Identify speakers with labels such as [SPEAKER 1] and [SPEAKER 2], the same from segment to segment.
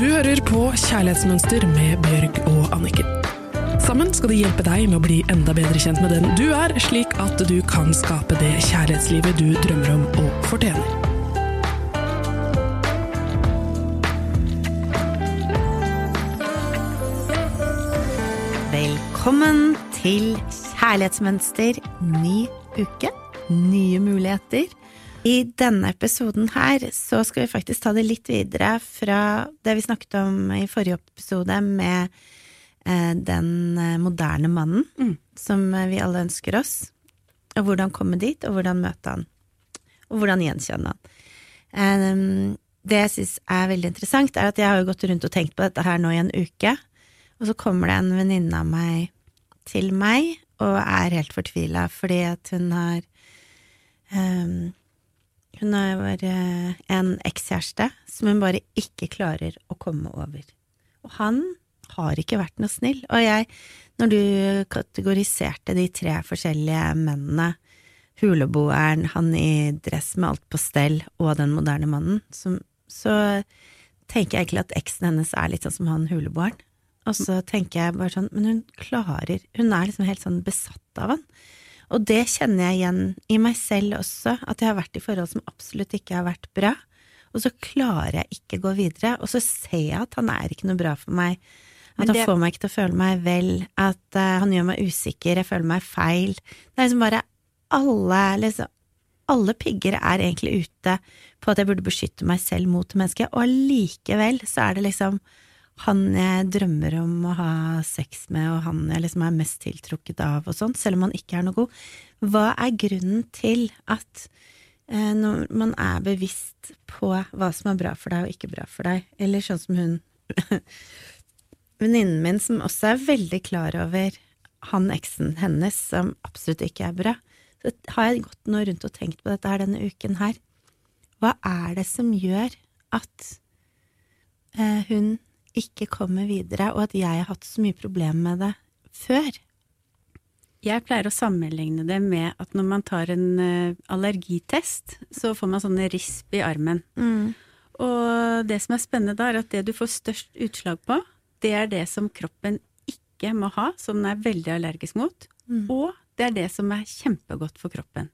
[SPEAKER 1] Du hører på Kjærlighetsmønster med Bjørg og Anniken. Sammen skal de hjelpe deg med å bli enda bedre kjent med den du er, slik at du kan skape det kjærlighetslivet du drømmer om og fortjener.
[SPEAKER 2] Velkommen til Kjærlighetsmønster. Ny uke, nye muligheter. I denne episoden her så skal vi faktisk ta det litt videre fra det vi snakket om i forrige episode med eh, den eh, moderne mannen som eh, vi alle ønsker oss. Og hvordan komme dit, og hvordan møte han. Og hvordan gjenkjenne han. Eh, det jeg syns er veldig interessant, er at jeg har jo gått rundt og tenkt på dette her nå i en uke. Og så kommer det en venninne av meg til meg og er helt fortvila fordi at hun har ehm, Hun har en ekskjæreste som hun bare ikke klarer å komme over. Og han har ikke vært noe snill. Og jeg, når du kategoriserte de tre forskjellige mennene, huleboeren, han i dress med alt på stell og den moderne mannen, som, så tenker jeg egentlig at eksen hennes er litt sånn som han huleboeren. Og så tenker jeg bare sånn, men hun klarer Hun er liksom helt sånn besatt av han. Og det kjenner jeg igjen i meg selv også, at jeg har vært i forhold som absolutt ikke har vært bra. Og så klarer jeg ikke gå videre, og så ser jeg at han er ikke noe bra for meg. At
[SPEAKER 3] det...
[SPEAKER 2] han får meg ikke til å føle meg vel, at uh, han gjør meg usikker, jeg føler meg feil. Det er liksom bare alle, liksom alle pigger er egentlig ute på at jeg burde beskytte meg selv mot mennesket, og allikevel så er det liksom han jeg drømmer om å ha sex med, og han jeg liksom er mest tiltrukket av og sånn, selv om han ikke er noe god. Hva er grunnen til at eh, når man er bevisst på hva som er bra for deg og ikke bra for deg, eller sånn som hun venninnen min som også er veldig klar over han eksen hennes som absolutt ikke er bra, så har jeg gått nå rundt og tenkt på dette her denne uken her. Hva er det som gjør at eh, hun ikke kommer videre, og at jeg har hatt så mye problemer med det før?
[SPEAKER 3] Jeg pleier å sammenligne det med at når man tar en eh, allergitest, så får man sånne risp i armen. Og det som er spennende da, er at det du får størst utslag på, det er det som kroppen ikke må ha, som den er veldig allergisk mot. Og det er det som er kjempegodt for kroppen.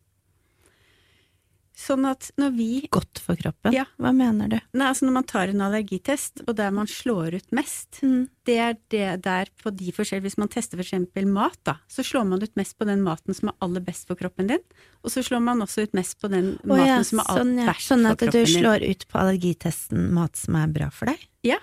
[SPEAKER 3] Sånn at når vi
[SPEAKER 2] Godt for kroppen?
[SPEAKER 3] Ja.
[SPEAKER 2] Hva mener du?
[SPEAKER 3] Nei, altså når man tar en allergitest, og der man slår ut mest, det er det der på de forskjellige Hvis man tester eksempel mat, da, så slår man ut mest på den maten som er aller best for kroppen din, og så slår man også ut mest på den
[SPEAKER 2] oh,
[SPEAKER 3] maten
[SPEAKER 2] ja,
[SPEAKER 3] som er aller
[SPEAKER 2] sånn, ja.
[SPEAKER 3] verst
[SPEAKER 2] sånn
[SPEAKER 3] for
[SPEAKER 2] at du slår ut på allergitesten mat som er bra for deg?
[SPEAKER 3] Ja.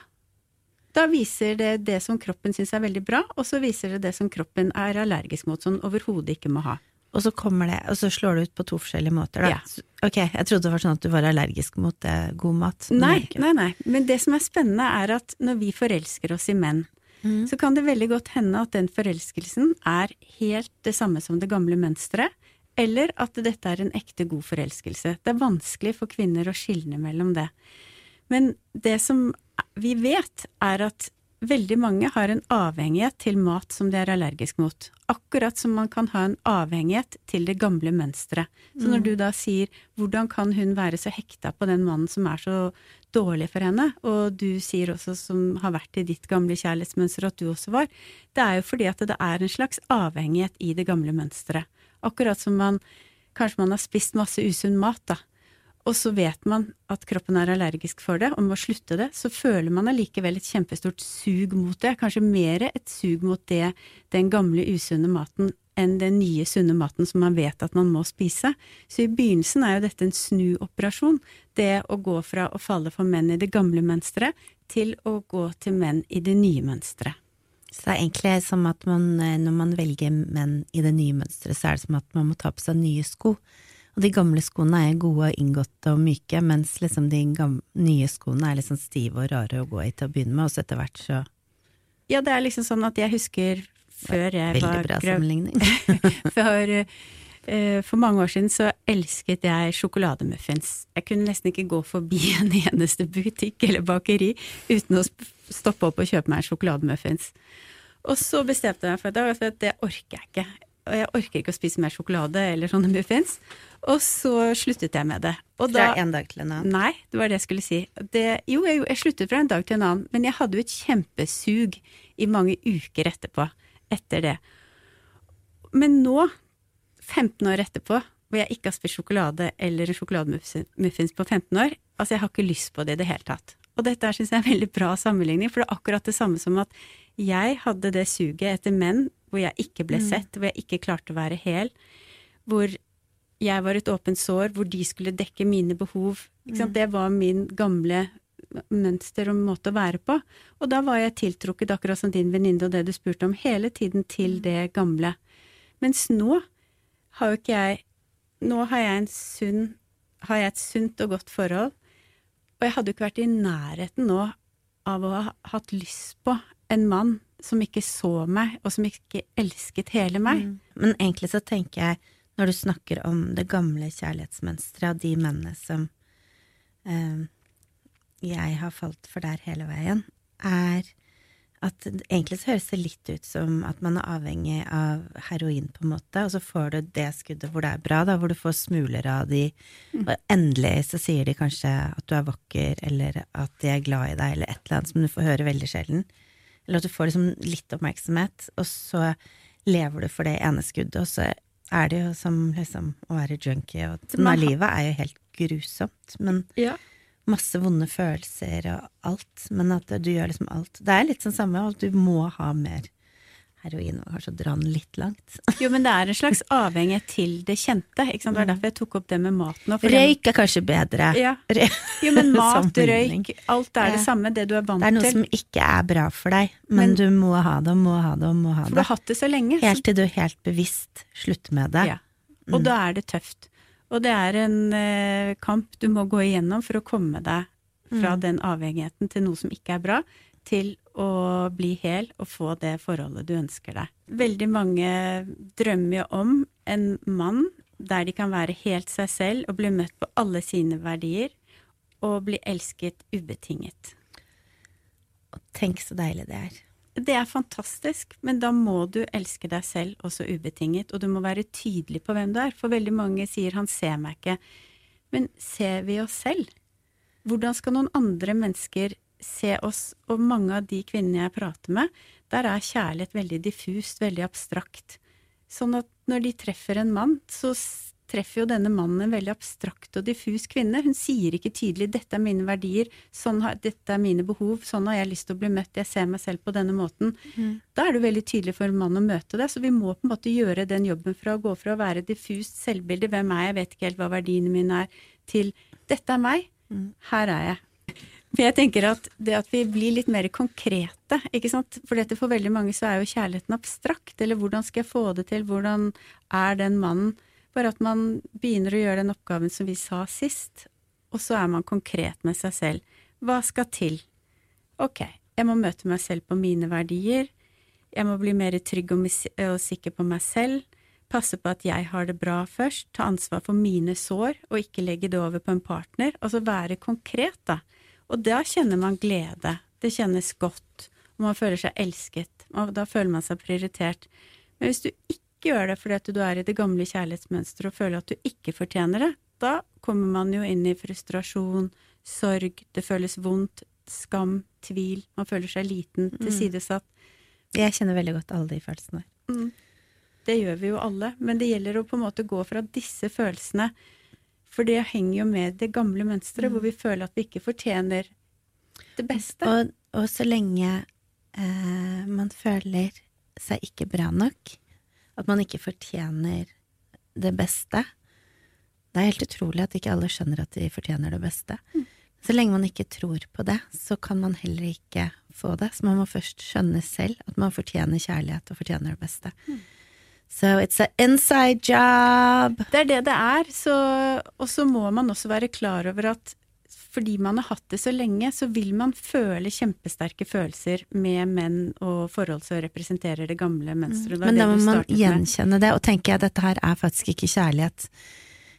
[SPEAKER 3] Da viser det det som kroppen syns er veldig bra, og så viser det det som kroppen er allergisk mot, som overhodet ikke må ha.
[SPEAKER 2] Og så kommer det, og så slår det ut på to forskjellige måter, da.
[SPEAKER 3] Ja.
[SPEAKER 2] Ok, jeg trodde det var sånn at du var allergisk mot det, god mat.
[SPEAKER 3] Nei, nei, nei. Men det som er spennende, er at når vi forelsker oss i menn,
[SPEAKER 2] Mm.
[SPEAKER 3] så kan det veldig godt hende at den forelskelsen er helt det samme som det gamle mønsteret, eller at dette er en ekte god forelskelse. Det er vanskelig for kvinner å skille mellom det. Men det som vi vet, er at veldig mange har en avhengighet til mat som de er allergisk mot. Akkurat som man kan ha en avhengighet til det gamle mønsteret. Så når du da sier 'hvordan kan hun være så hekta på den mannen som er så dårlig for henne', og du sier også som har vært i ditt gamle kjærlighetsmønster at du også var, det er jo fordi at det er en slags avhengighet i det gamle mønsteret. Akkurat som man kanskje man har spist masse usunn mat, da. Og så vet man at kroppen er allergisk for det, og må slutte det, så føler man allikevel et kjempestort sug mot det. Kanskje mer et sug mot det, den gamle usunne maten enn den nye sunne maten som man vet at man må spise. Så i begynnelsen er jo dette en snuoperasjon. Det å gå fra å falle for menn i det gamle mønsteret til å gå til menn i det nye mønsteret.
[SPEAKER 2] Så det er egentlig som at man, eh, når man velger menn i det nye mønsteret, så er det som at man må ta på seg nye sko. Og de gamle skoene er gode og inngåtte og myke, mens liksom de nye skoene er sånn stive og rare å gå i til å begynne med, og så etter hvert så
[SPEAKER 3] Ja, det er liksom sånn at jeg husker før jeg var
[SPEAKER 2] Veldig bra sammenligning.
[SPEAKER 3] For, uh, for mange år siden så elsket jeg sjokolademuffins. Jeg kunne nesten ikke gå forbi en eneste butikk eller bakeri uten å stoppe opp og kjøpe meg en sjokolademuffins. Og så bestemte jeg meg for at det- det orker jeg ikke. Og jeg orker ikke å spise mer sjokolade eller sånne muffins. Og så sluttet jeg med det. Og
[SPEAKER 2] Fra en dag til en annen?
[SPEAKER 3] Nei, det var det jeg skulle si. Det, jo, jeg, jeg sluttet fra en dag til en annen, men jeg hadde jo et kjempesug i mange uker etterpå. Etter det. Men nå, 15 år etterpå, hvor jeg ikke har spist sjokolade eller sjokolademuffins på 15 år, altså jeg har ikke lyst på det i det hele tatt. Og dette syns jeg er en veldig bra sammenligning, for det er akkurat det samme som at jeg hadde det suget etter menn hvor jeg ikke ble mm. sett, hvor jeg ikke klarte å være hel, hvor jeg var et åpent sår, hvor de skulle dekke mine behov. Mm. Det var min gamle mønster og måte å være på. Og da var jeg tiltrukket, akkurat som din venninne og det du spurte om, hele tiden til mm. det gamle. Mens nå har jo ikke jeg Nå har jeg en sunn Har jeg et sunt og godt forhold, og jeg hadde jo ikke vært i nærheten nå av å ha hatt lyst på en mann som ikke så meg, og som ikke elsket hele meg. Mm.
[SPEAKER 2] Men egentlig så tenker jeg, når du snakker om det gamle kjærlighetsmønsteret av de mennene som eh, jeg har falt for der hele veien, er at egentlig så høres det litt ut som at man er avhengig av heroin, på en måte, og så får du det skuddet hvor det er bra, da, hvor du får smuler av de, mm. og endelig så sier de kanskje at du er vakker, eller at de er glad i deg, eller et eller annet som du får høre veldig sjelden. Eller at du får liksom litt oppmerksomhet, og så lever du for det ene skuddet, og så er det jo som liksom å være junkie, og Men, livet er jo helt grusomt, men ja. masse vonde følelser og alt, men at du gjør liksom alt. Det er litt sånn samme, at du må ha mer heroin og kanskje dra den litt langt.
[SPEAKER 3] Jo, men det er en slags avhengighet til det kjente. ikke sant? Det var derfor jeg tok opp det med maten.
[SPEAKER 2] Røyk er kanskje bedre.
[SPEAKER 3] Ja. Jo, men mat, røyk, alt er det samme, det du er vant til.
[SPEAKER 2] Det er noe til. som ikke er bra for deg, men, men, du må ha det og må ha det og må ha det.
[SPEAKER 3] For du har hatt det så lenge.
[SPEAKER 2] Helt til du helt bevisst slutter med det.
[SPEAKER 3] Ja. Og mm. da er det tøft. Og det er en eh, kamp du må gå igjennom for å komme deg fra mm. den avhengigheten til noe som ikke er bra, til å bli hel og få det forholdet du ønsker deg. Veldig mange drømmer jo om en mann der de kan være helt seg selv og bli møtt på alle sine verdier, og bli elsket ubetinget.
[SPEAKER 2] Og tenk så deilig det er.
[SPEAKER 3] Det er fantastisk, men da må du elske deg selv også ubetinget, og du må være tydelig på hvem du er, for veldig mange sier 'han ser meg ikke'. Men ser vi oss selv? Hvordan skal noen andre mennesker se oss, og mange av de kvinnene jeg prater med, der er kjærlighet veldig diffust, veldig abstrakt. Sånn at når de treffer en mann, så treffer jo denne mannen en veldig abstrakt og diffus kvinne. Hun sier ikke tydelig 'dette er mine verdier', sånn har, 'dette er mine behov', 'sånn har jeg lyst til å bli møtt', 'jeg ser meg selv på denne måten'. Mm. Da er det veldig tydelig for en mann å møte deg, så vi må på en måte gjøre den jobben fra å gå fra å være diffust selvbilde, 'hvem er jeg, jeg vet ikke helt hva verdiene mine er', til 'dette er meg', mm. her er jeg'. For jeg tenker at det at vi blir litt mer konkrete, ikke sant. For dette for veldig mange så er jo kjærligheten abstrakt. Eller hvordan skal jeg få det til, hvordan er den mannen? Bare at man begynner å gjøre den oppgaven som vi sa sist, og så er man konkret med seg selv. Hva skal til? Ok, jeg må møte meg selv på mine verdier. Jeg må bli mer trygg og, sikker på meg selv. Passe på at jeg har det bra først. Ta ansvar for mine sår, og ikke legge det over på en partner. Altså være konkret, da. Og da kjenner man glede. Det kjennes godt, og man føler seg elsket. Og da føler man seg prioritert. Men hvis du ikke gjør det fordi at du er i det gamle kjærlighetsmønsteret og føler at du ikke fortjener det, da kommer man jo inn i frustrasjon, sorg, det føles vondt, skam, tvil, man føler seg liten, mm. tilsidesatt.
[SPEAKER 2] Jeg kjenner veldig godt alle de følelsene.
[SPEAKER 3] Mm. Det gjør vi jo alle, men det gjelder å på en måte gå fra disse følelsene for det henger jo med det gamle mønsteret, mm. hvor vi føler at vi ikke fortjener det beste.
[SPEAKER 2] Og, og så lenge eh, man føler seg ikke bra nok, at man ikke fortjener det beste Det er helt utrolig at ikke alle skjønner at de fortjener det beste. Mm. Så lenge man ikke tror på det, så kan man heller ikke få det. Så man må først skjønne selv at man fortjener kjærlighet og fortjener det beste. Mm. So it's an inside job.
[SPEAKER 3] Det er det det er. Så, og så må man også være klar over at fordi man har hatt det så lenge, så vil man føle kjempesterke følelser med menn og forhold som representerer det gamle mønsteret.
[SPEAKER 2] Mm. Men da må man gjenkjenne det og tenke at dette her er faktisk ikke kjærlighet.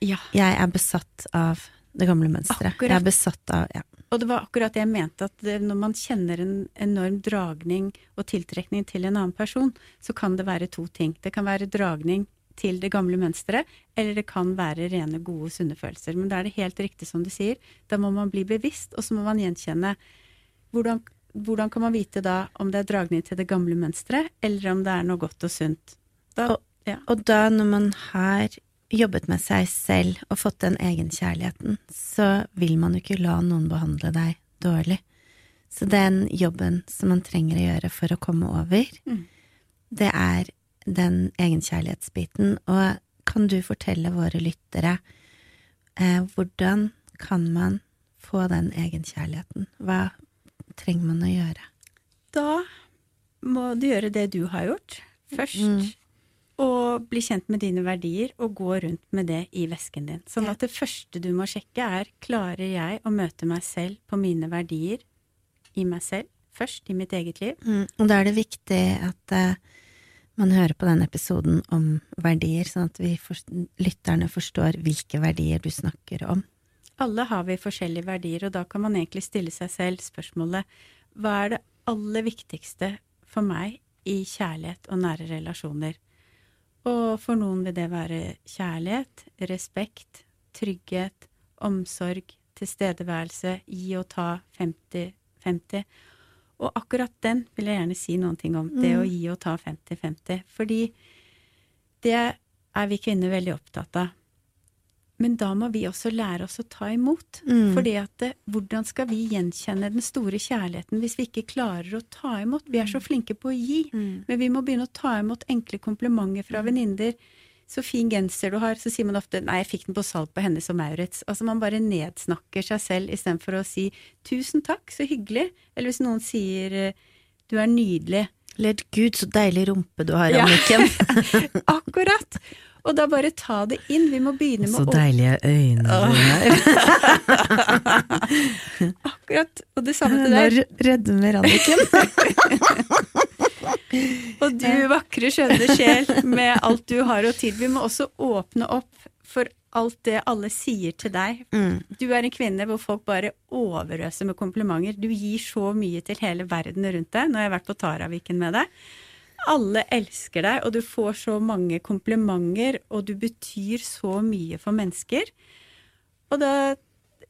[SPEAKER 2] Ja. Jeg er besatt av det gamle mønsteret. Jeg er besatt av ja.
[SPEAKER 3] Og det var akkurat det jeg mente, at når man kjenner en enorm dragning og tiltrekning til en annen person, så kan det være to ting. Det kan være dragning til det gamle mønsteret, eller det kan være rene, gode, sunne følelser. Men da er det helt riktig som du sier. Da må man bli bevisst, og så må man gjenkjenne hvordan, hvordan kan man vite da om det er dragning til det gamle mønsteret, eller om det er noe godt og sunt. Da,
[SPEAKER 2] og, ja. og da, når man har jobbet med seg selv og fått den egenkjærligheten, så vil man jo ikke la noen behandle deg dårlig. Så den jobben som man trenger å gjøre for å komme over, mm. det er den egenkjærlighetsbiten. Og kan du fortelle våre lyttere eh, hvordan kan man få den egenkjærligheten? Hva trenger man å gjøre?
[SPEAKER 3] Da må du gjøre det du har gjort først. Mm og bli kjent med dine verdier og gå rundt med det i vesken din. Sånn at det første du må sjekke, er klarer jeg å møte meg selv på mine verdier i meg selv først, i mitt eget liv?
[SPEAKER 2] Mm, og da er det viktig at uh, man hører på denne episoden om verdier, sånn at vi for, lytterne forstår hvilke verdier du snakker om.
[SPEAKER 3] Alle har vi forskjellige verdier, og da kan man egentlig stille seg selv spørsmålet hva er det aller viktigste for meg i kjærlighet og nære relasjoner? Og for noen vil det være kjærlighet, respekt, trygghet, omsorg, tilstedeværelse, gi og ta 50-50. Og akkurat den vil jeg gjerne si noen ting om, det å mm. gi og ta 50-50. Fordi det er vi kvinner veldig opptatt av. Men da må vi også lære oss å ta imot. Mm. Fordi at hvordan skal vi gjenkjenne den store kjærligheten hvis vi ikke klarer å ta imot? Vi er så mm. flinke på å gi, mm. men vi må begynne å ta imot enkle komplimenter fra mm. venninner. Så fin genser du har. Så sier man ofte 'nei, jeg fikk den på salg på Hennes og Maurits'. Altså man bare nedsnakker seg selv istedenfor å si 'tusen takk, så hyggelig'. Eller hvis noen sier 'du er nydelig'.
[SPEAKER 2] Eller 'gud, så deilig rumpe du har, Anniken'.
[SPEAKER 3] Ja. Akkurat. Og da bare ta det inn. Vi må begynne med
[SPEAKER 2] å Så deilige øyne har.
[SPEAKER 3] Akkurat. Og det samme til deg.
[SPEAKER 2] Nå rødmer Anniken.
[SPEAKER 3] og du vakre, skjønne sjel med alt du har å tilby, må også åpne opp for alt det alle sier til deg. Mm. Du er en kvinne hvor folk bare overøser med komplimenter. Du gir så mye til hele verden rundt deg. Nå har jeg vært på Taraviken med deg alle elsker deg, og du får så mange komplimenter, og du betyr så mye for mennesker. Og da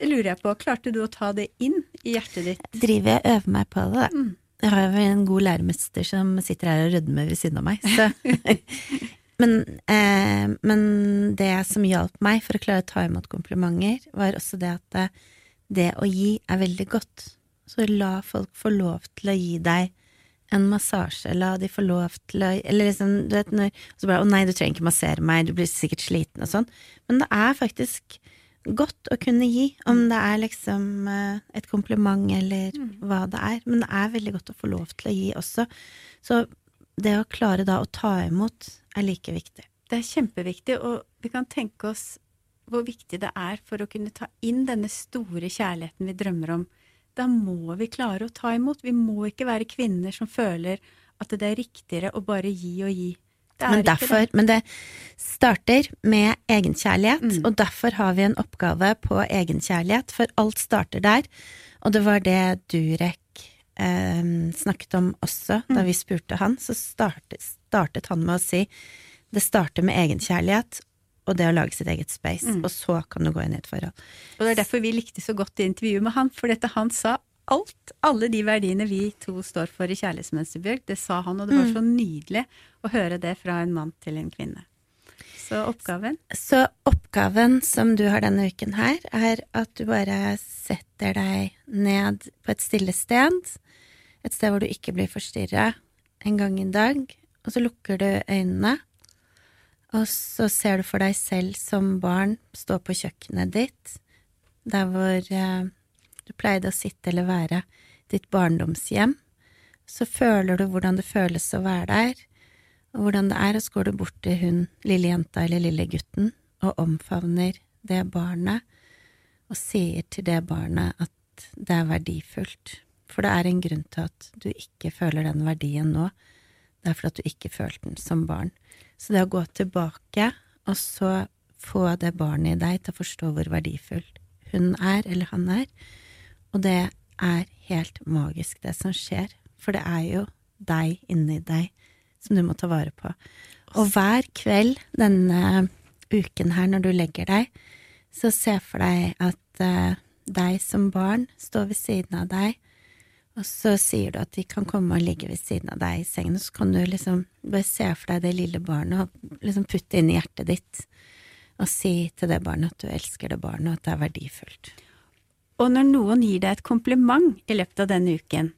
[SPEAKER 3] lurer jeg på, klarte du å ta det inn i hjertet ditt?
[SPEAKER 2] Jeg driver jeg øver meg på det, da. Mm. Jeg har jo en god læremester som sitter her og rødmer ved siden av meg, så men, eh, men, det som hjalp meg for å klare å ta imot komplimenter, var også det at det, det å gi er veldig godt. Så la folk få lov til å gi deg en massasje, la de få lov til å Eller liksom, du vet, når Så bare 'Å nei, du trenger ikke massere meg, du blir sikkert sliten', og sånn. Men det er faktisk godt å kunne gi, om det er liksom eh, et kompliment eller mm. hva det er. Men det er veldig godt å få lov til å gi også. Så det å klare da å ta imot er like viktig.
[SPEAKER 3] Det er kjempeviktig, og vi kan tenke oss hvor viktig det er for å kunne ta inn denne store kjærligheten vi drømmer om da må vi klare å ta imot. Vi må ikke være kvinner som føler at det er riktigere å bare gi og gi.
[SPEAKER 2] Det men, derfor, det. men det starter med egenkjærlighet, mm. og derfor har vi en oppgave på egenkjærlighet, for alt starter der. Og det var det Durek eh, snakket om også, mm. da vi spurte han. Så startet, startet han med å si det starter med egenkjærlighet, og det å lage sitt eget space. Mm. Og så kan du gå inn i et forhold.
[SPEAKER 3] Og det er derfor vi likte så godt det intervjuet med han, for dette han sa alt, alle de verdiene vi to står for i Kjærlighetsmønsterbjørg, det sa han, og det var mm. så nydelig å høre det fra en mann til en kvinne. Så oppgaven?
[SPEAKER 2] Så oppgaven som du har denne uken her, er at du bare setter deg ned på et stille sted, et sted hvor du ikke blir forstyrra, en gang i dag, og så lukker du øynene og så ser du for deg selv som barn stå på kjøkkenet ditt, der hvor eh, du pleide å sitte eller være, ditt barndomshjem. Så føler du hvordan det føles å være der, og hvordan det er, og så går du bort til hun lille jenta eller lille gutten og omfavner det barnet, og sier til det barnet at det er verdifullt. For det er en grunn til at du ikke føler den verdien nå. Det er fordi at du ikke følte den som barn. Så det å gå tilbake, og så få det barnet i deg til å forstå hvor verdifull hun er, eller han er, Og det er helt magisk, det som skjer. For det er jo deg inni deg som du må ta vare på. Og hver kveld denne uken her, når du legger deg, så se for deg at uh, deg som barn står ved siden av deg, og så sier du at de kan komme og ligge ved siden av deg i sengen, og så kan du liksom bare se for deg det lille barnet og liksom putte inn i hjertet ditt og si til det barnet at du elsker det barnet, og at det er verdifullt.
[SPEAKER 3] Og når noen gir deg et kompliment i løpet av denne uken,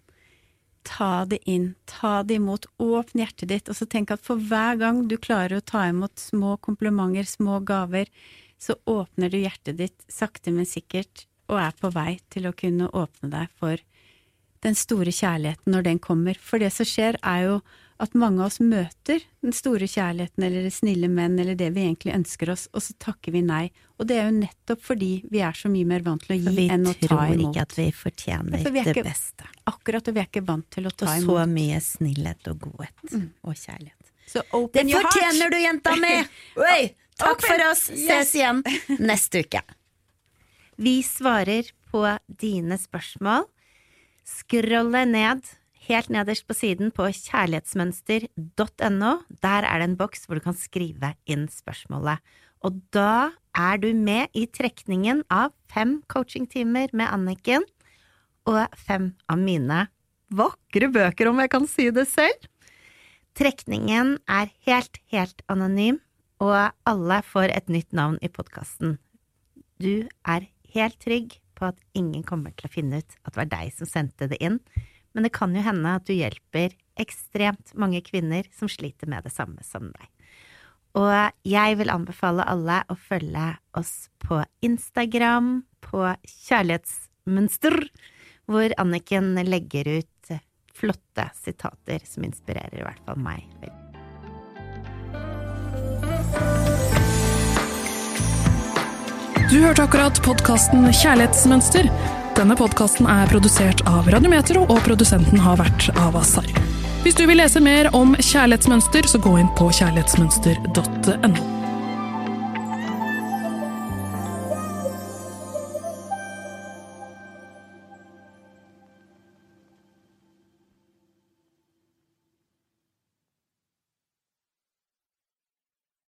[SPEAKER 3] ta det inn, ta det imot, åpne hjertet ditt, og så tenk at for hver gang du klarer å ta imot små komplimenter, små gaver, så åpner du hjertet ditt sakte, men sikkert, og er på vei til å kunne åpne deg for den store kjærligheten når den kommer. For det som skjer, er jo at mange av oss møter den store kjærligheten eller det snille menn eller det vi egentlig ønsker oss, og så takker vi nei. Og det er jo nettopp fordi vi er så mye mer vant til å gi enn å ta imot.
[SPEAKER 2] Vi tror ikke at vi fortjener
[SPEAKER 3] vi
[SPEAKER 2] det beste.
[SPEAKER 3] Akkurat, og vi er ikke vant til å ta
[SPEAKER 2] imot. Og så mye snillhet og godhet mm. og kjærlighet.
[SPEAKER 3] det
[SPEAKER 2] fortjener du, jenta mi! Oi! Takk open. for oss! Ses igjen neste uke. Vi svarer på dine spørsmål. Skrolle ned helt nederst på siden på kjærlighetsmønster.no. Der er det en boks hvor du kan skrive inn spørsmålet. Og da er du med i trekningen av fem coachingtimer med Anniken og fem av mine vakre bøker, om jeg kan si det selv. Trekningen er helt, helt anonym, og alle får et nytt navn i podkasten. Du er helt trygg på at ingen kommer til å finne ut at det var deg som sendte det inn men det kan jo hende at du hjelper ekstremt mange kvinner som sliter med det samme som deg. Og jeg vil anbefale alle å følge oss på Instagram, på Kjærlighetsmønster, hvor Anniken legger ut flotte sitater som inspirerer i hvert fall meg
[SPEAKER 1] Du hørte akkurat podkasten Kjærlighetsmønster. Denne podkasten er produsert av Radiometro, og produsenten har vært Avasar. Hvis du vil lese mer om kjærlighetsmønster, så gå inn på kjærlighetsmønster.no.